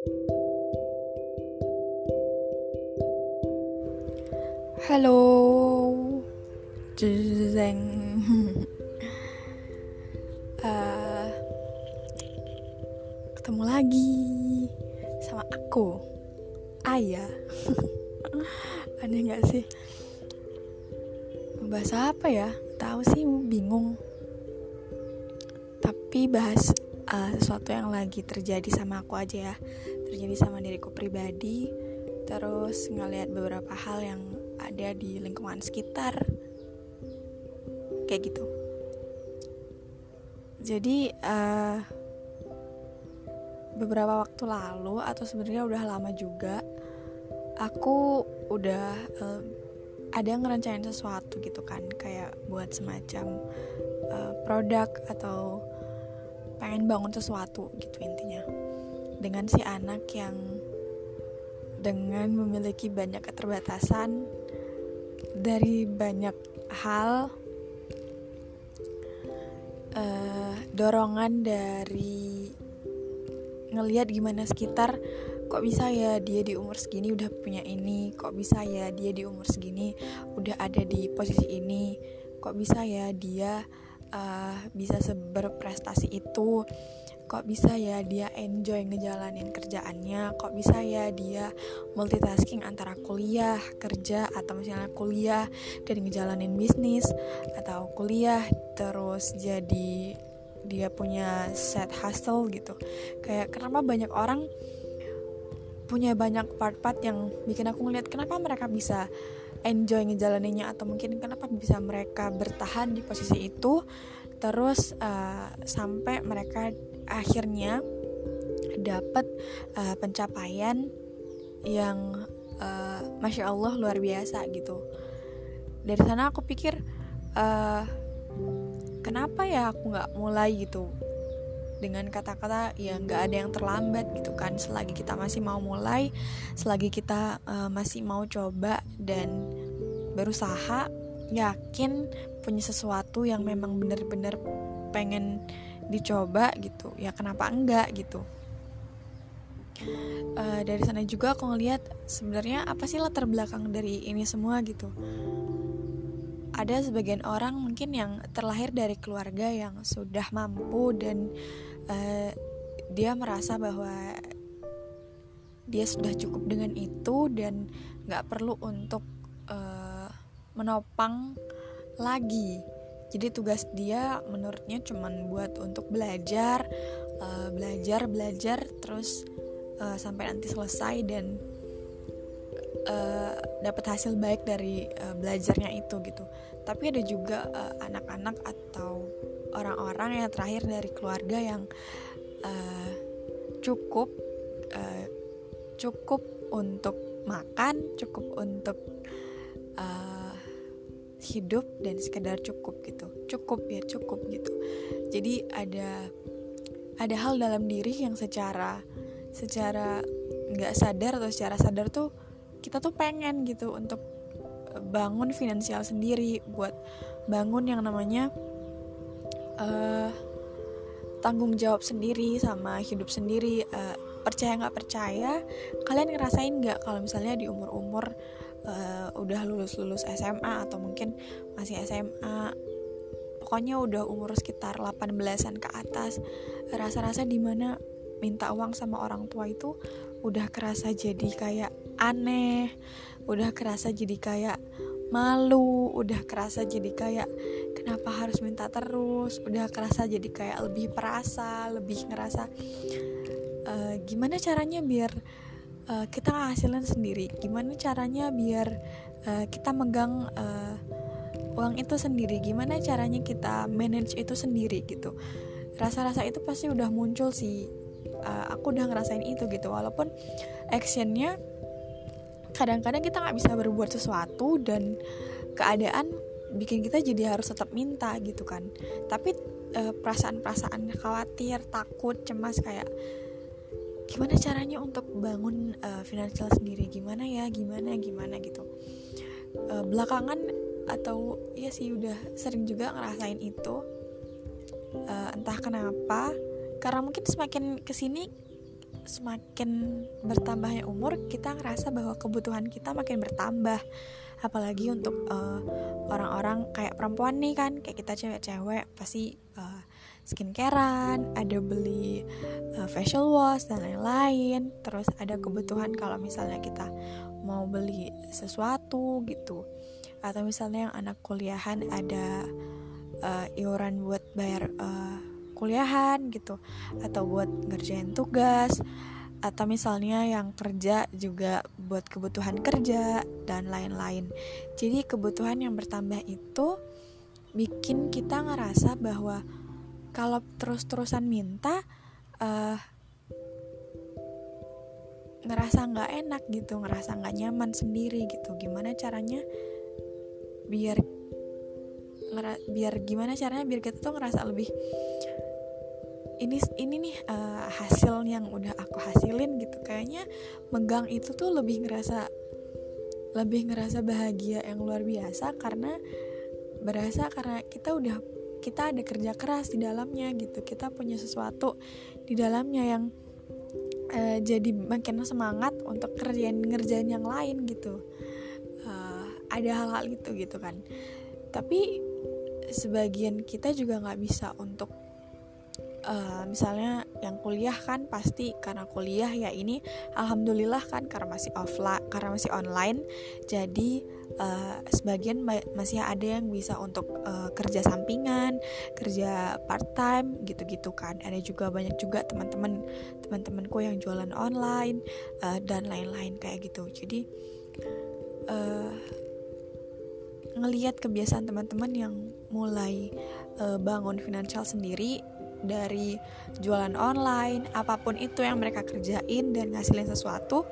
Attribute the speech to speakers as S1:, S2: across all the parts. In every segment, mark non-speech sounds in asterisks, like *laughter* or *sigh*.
S1: Halo, jeng. uh, *laughs* ketemu lagi sama aku, Ayah. *laughs* Aneh gak sih? Bahas apa ya? Tahu sih, bingung. Tapi bahas uh, sesuatu yang lagi terjadi sama aku aja ya. Terjadi sama diriku pribadi. Terus ngeliat beberapa hal yang ada di lingkungan sekitar kayak gitu jadi uh, beberapa waktu lalu atau sebenarnya udah lama juga aku udah uh, ada ngerencanain sesuatu gitu kan kayak buat semacam uh, produk atau pengen bangun sesuatu gitu intinya dengan si anak yang dengan memiliki banyak keterbatasan dari banyak hal uh, dorongan dari ngelihat gimana sekitar kok bisa ya dia di umur segini udah punya ini kok bisa ya dia di umur segini udah ada di posisi ini kok bisa ya dia uh, bisa seberprestasi itu kok bisa ya dia enjoy ngejalanin kerjaannya? Kok bisa ya dia multitasking antara kuliah kerja atau misalnya kuliah dan ngejalanin bisnis atau kuliah terus jadi dia punya set hustle gitu. Kayak kenapa banyak orang punya banyak part-part yang bikin aku ngeliat kenapa mereka bisa enjoy ngejalaninnya atau mungkin kenapa bisa mereka bertahan di posisi itu terus uh, sampai mereka akhirnya dapat uh, pencapaian yang uh, masya Allah luar biasa gitu. Dari sana aku pikir uh, kenapa ya aku nggak mulai gitu dengan kata-kata ya nggak ada yang terlambat gitu kan. Selagi kita masih mau mulai selagi kita uh, masih mau coba dan berusaha yakin punya sesuatu yang memang benar-benar pengen dicoba gitu ya kenapa enggak gitu. Uh, dari sana juga aku ngeliat sebenarnya apa sih latar belakang dari ini semua gitu ada sebagian orang mungkin yang terlahir dari keluarga yang sudah mampu dan uh, dia merasa bahwa dia sudah cukup dengan itu dan nggak perlu untuk uh, menopang lagi. Jadi tugas dia menurutnya cuman buat untuk belajar uh, belajar belajar terus uh, sampai nanti selesai dan uh, dapat hasil baik dari uh, belajarnya itu gitu. Tapi ada juga anak-anak uh, atau orang-orang yang terakhir dari keluarga yang uh, cukup uh, cukup untuk makan cukup untuk uh, hidup dan sekedar cukup gitu. Cukup ya cukup gitu. Jadi ada ada hal dalam diri yang secara secara nggak sadar atau secara sadar tuh kita tuh pengen gitu untuk bangun finansial sendiri buat bangun yang namanya uh, tanggung jawab sendiri sama hidup sendiri. Uh, percaya nggak percaya kalian ngerasain nggak kalau misalnya di umur umur uh, udah lulus lulus SMA atau mungkin masih SMA pokoknya udah umur sekitar 18-an ke atas rasa-rasa di mana minta uang sama orang tua itu udah kerasa jadi kayak aneh. Udah kerasa jadi kayak malu udah kerasa jadi kayak kenapa harus minta terus udah kerasa jadi kayak lebih perasa lebih ngerasa uh, gimana caranya biar uh, kita ngasilin sendiri? Gimana caranya biar uh, kita megang uh, uang itu sendiri? Gimana caranya kita manage itu sendiri gitu? Rasa-rasa itu pasti udah muncul sih. Uh, aku udah ngerasain itu gitu. Walaupun actionnya kadang-kadang kita nggak bisa berbuat sesuatu dan keadaan bikin kita jadi harus tetap minta gitu kan. Tapi perasaan-perasaan khawatir takut cemas kayak gimana caranya untuk bangun uh, finansial sendiri? Gimana ya? Gimana? Gimana? gitu. Uh, belakangan atau ya sih udah sering juga ngerasain itu uh, entah kenapa karena mungkin semakin ke sini semakin bertambahnya umur kita ngerasa bahwa kebutuhan kita makin bertambah. Apalagi untuk eh, orang-orang kayak perempuan nih kan kayak kita cewek-cewek pasti uh, skincarean ada beli uh, facial wash dan lain-lain. Terus ada kebutuhan kalau misalnya kita mau beli sesuatu gitu. Atau misalnya yang anak kuliahan ada uh, iuran buat bayar uh, kuliahan gitu atau buat ngerjain tugas atau misalnya yang kerja juga buat kebutuhan kerja dan lain-lain. Jadi kebutuhan yang bertambah itu bikin kita ngerasa bahwa kalau terus-terusan minta uh, ngerasa nggak enak gitu, ngerasa nggak nyaman sendiri gitu. Gimana caranya biar biar gimana caranya biar kita tuh ngerasa lebih ini ini nih uh, hasil yang udah aku hasilin gitu. Kayaknya megang itu tuh lebih ngerasa lebih ngerasa bahagia yang luar biasa karena berasa karena kita udah kita ada kerja keras di dalamnya gitu. Kita punya sesuatu di dalamnya yang uh, jadi makin semangat untuk kerjain ngerjain yang lain gitu. Uh, ada hal-hal itu gitu kan. Tapi sebagian kita juga nggak bisa untuk uh, misalnya yang kuliah kan pasti karena kuliah ya ini alhamdulillah kan karena masih offline karena masih online. Jadi uh, sebagian masih ada yang bisa untuk uh, kerja sampingan kerja part time gitu-gitu kan. Ada juga banyak juga teman-teman teman-temanku yang jualan online uh, dan lain-lain kayak gitu. Jadi uh, ngelihat kebiasaan teman-teman yang mulai uh, bangun finansial sendiri dari jualan online, apa pun itu yang mereka kerjain dan ngasilin sesuatu,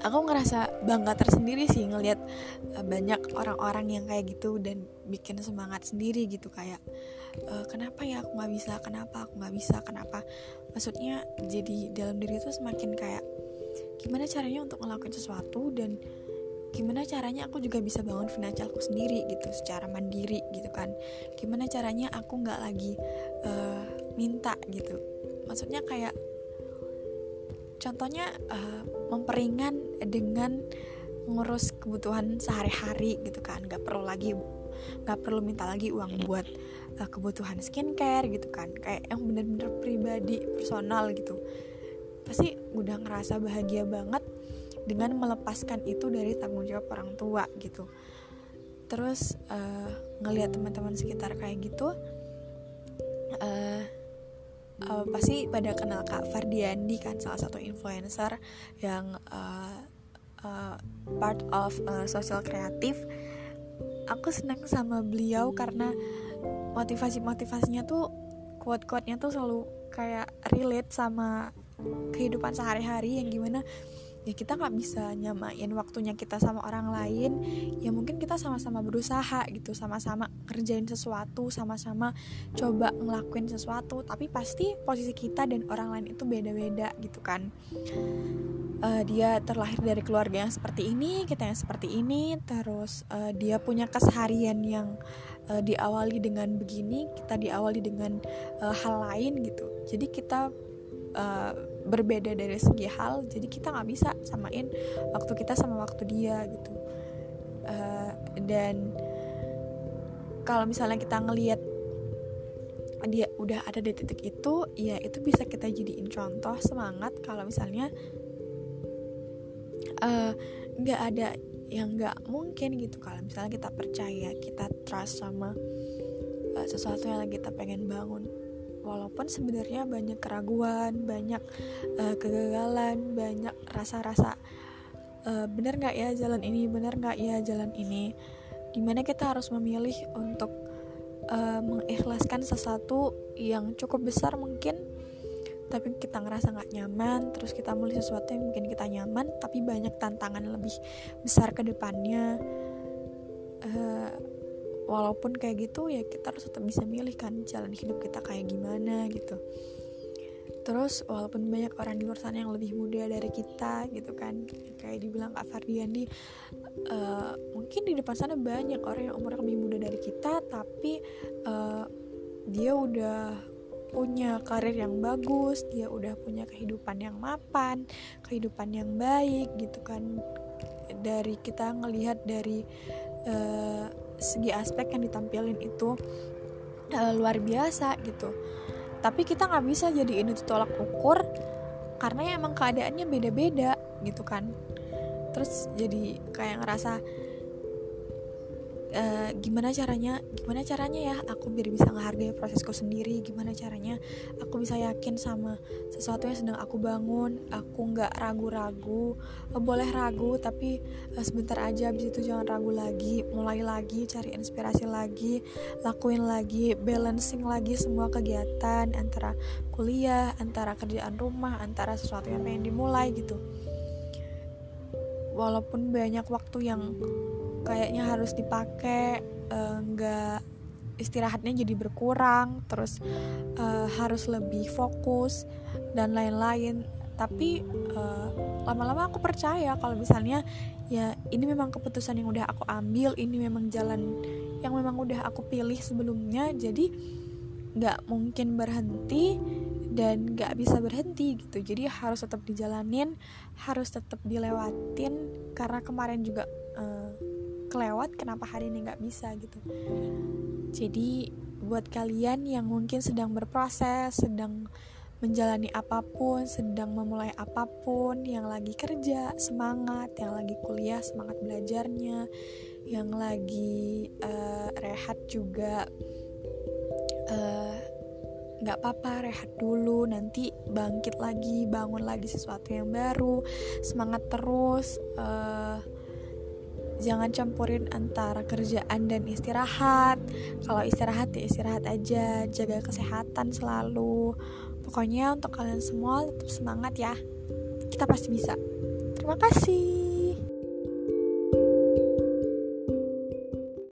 S1: aku ngerasa bangga tersendiri sih ngelihat uh, banyak orang-orang yang kayak gitu dan bikin semangat sendiri gitu kayak uh, kenapa ya aku nggak bisa, kenapa aku nggak bisa, kenapa? Maksudnya jadi dalam diri itu semakin kayak gimana caranya untuk ngelakuin sesuatu dan gimana caranya aku juga bisa bangun finansialku sendiri gitu secara mandiri gitu kan. Gimana caranya aku nggak lagi uh, minta gitu. Maksudnya kayak contohnya uh, memperingan dengan ngurus kebutuhan sehari-hari gitu kan. Nggak perlu lagi nggak perlu minta lagi uang buat uh, kebutuhan skincare gitu kan. Kayak yang bener-bener pribadi personal gitu. Pasti udah ngerasa bahagia banget dengan melepaskan itu dari tanggung jawab orang tua gitu. Terus uh, ngelihat teman-teman sekitar kayak gitu uh, uh, pasti pada kenal kak Fardiandi kan salah satu influencer yang uh, uh, part of uh, social kreatif. Aku senang sama beliau karena motivasi motivasinya tuh quote quote-nya tuh selalu kayak relate sama kehidupan sehari-hari yang gimana ya kita nggak bisa nyamain waktunya kita sama orang lain ya mungkin kita sama-sama berusaha gitu sama-sama kerjain sesuatu sama-sama coba ngelakuin sesuatu tapi pasti posisi kita dan orang lain itu beda-beda gitu kan. Uh, dia terlahir dari keluarga yang seperti ini kita yang seperti ini terus uh, dia punya keseharian yang uh, diawali dengan begini kita diawali dengan uh, hal lain gitu. Jadi kita uh, berbeda dari segi hal jadi kita nggak bisa samain waktu kita sama waktu dia gitu. Uh, dan kalau misalnya kita ngelihat dia udah ada di titik itu ya itu bisa kita jadiin contoh semangat kalau misalnya eh, nggak uh, ada yang nggak mungkin gitu. Kalau misalnya kita percaya kita trust sama uh, sesuatu yang kita pengen bangun walaupun sebenarnya banyak keraguan banyak uh, kegagalan banyak rasa-rasa uh, bener nggak ya jalan ini? Bener nggak ya jalan ini? Di mana kita harus memilih untuk uh, mengikhlaskan sesuatu yang cukup besar mungkin tapi kita ngerasa nggak nyaman terus kita mulai sesuatu yang mungkin kita nyaman tapi banyak tantangan lebih besar ke depannya. Uh, walaupun kayak gitu ya kita harus tetap bisa milih kan jalan hidup kita kayak gimana gitu. Terus walaupun banyak orang di luar sana yang lebih muda dari kita gitu kan kayak dibilang Kak Fardiandi uh, mungkin di depan sana banyak orang yang umurnya lebih muda dari kita tapi uh, dia udah punya karir yang bagus dia udah punya kehidupan yang mapan kehidupan yang baik gitu kan. Dari kita ngelihat dari uh, segi aspek yang ditampilin itu uh, luar biasa gitu. Tapi kita nggak bisa jadi ini tolak ukur karena emang keadaannya beda-beda gitu kan. Terus jadi kayak ngerasa uh, gimana caranya gimana caranya ya aku biar bisa menghargai prosesku sendiri? Gimana caranya aku bisa yakin sama sesuatu yang sedang aku bangun? Aku nggak ragu-ragu uh, boleh ragu tapi uh, sebentar aja abis itu jangan ragu lagi. Mulai lagi cari inspirasi lagi lakuin lagi balancing lagi semua kegiatan antara kuliah antara kerjaan rumah antara sesuatu yang pengen dimulai gitu. Walaupun banyak waktu yang kayaknya harus dipakai eh, nggak uh, istirahatnya jadi berkurang terus uh, harus lebih fokus dan lain-lain. Tapi lama eh, lama-lama aku percaya kalau misalnya ya ini memang keputusan yang udah aku ambil ini memang jalan yang memang udah aku pilih sebelumnya jadi nggak mungkin berhenti dan nggak bisa berhenti gitu. Jadi harus tetap dijalanin harus tetap dilewatin karena kemarin juga uh, kelewat kenapa hari ini nggak bisa gitu. Jadi buat kalian yang mungkin sedang berproses sedang menjalani apa pun sedang memulai apa pun yang lagi kerja semangat yang lagi kuliah semangat belajarnya yang lagi uh, rehat juga eh, nggak uh, apa-apa rehat dulu nanti bangkit lagi bangun lagi sesuatu yang baru semangat terus uh, jangan campurin antara kerjaan dan istirahat. Kalau istirahat ya istirahat aja. Jaga kesehatan selalu. Pokoknya untuk kalian semua tetap semangat ya. Kita pasti bisa. Terima kasih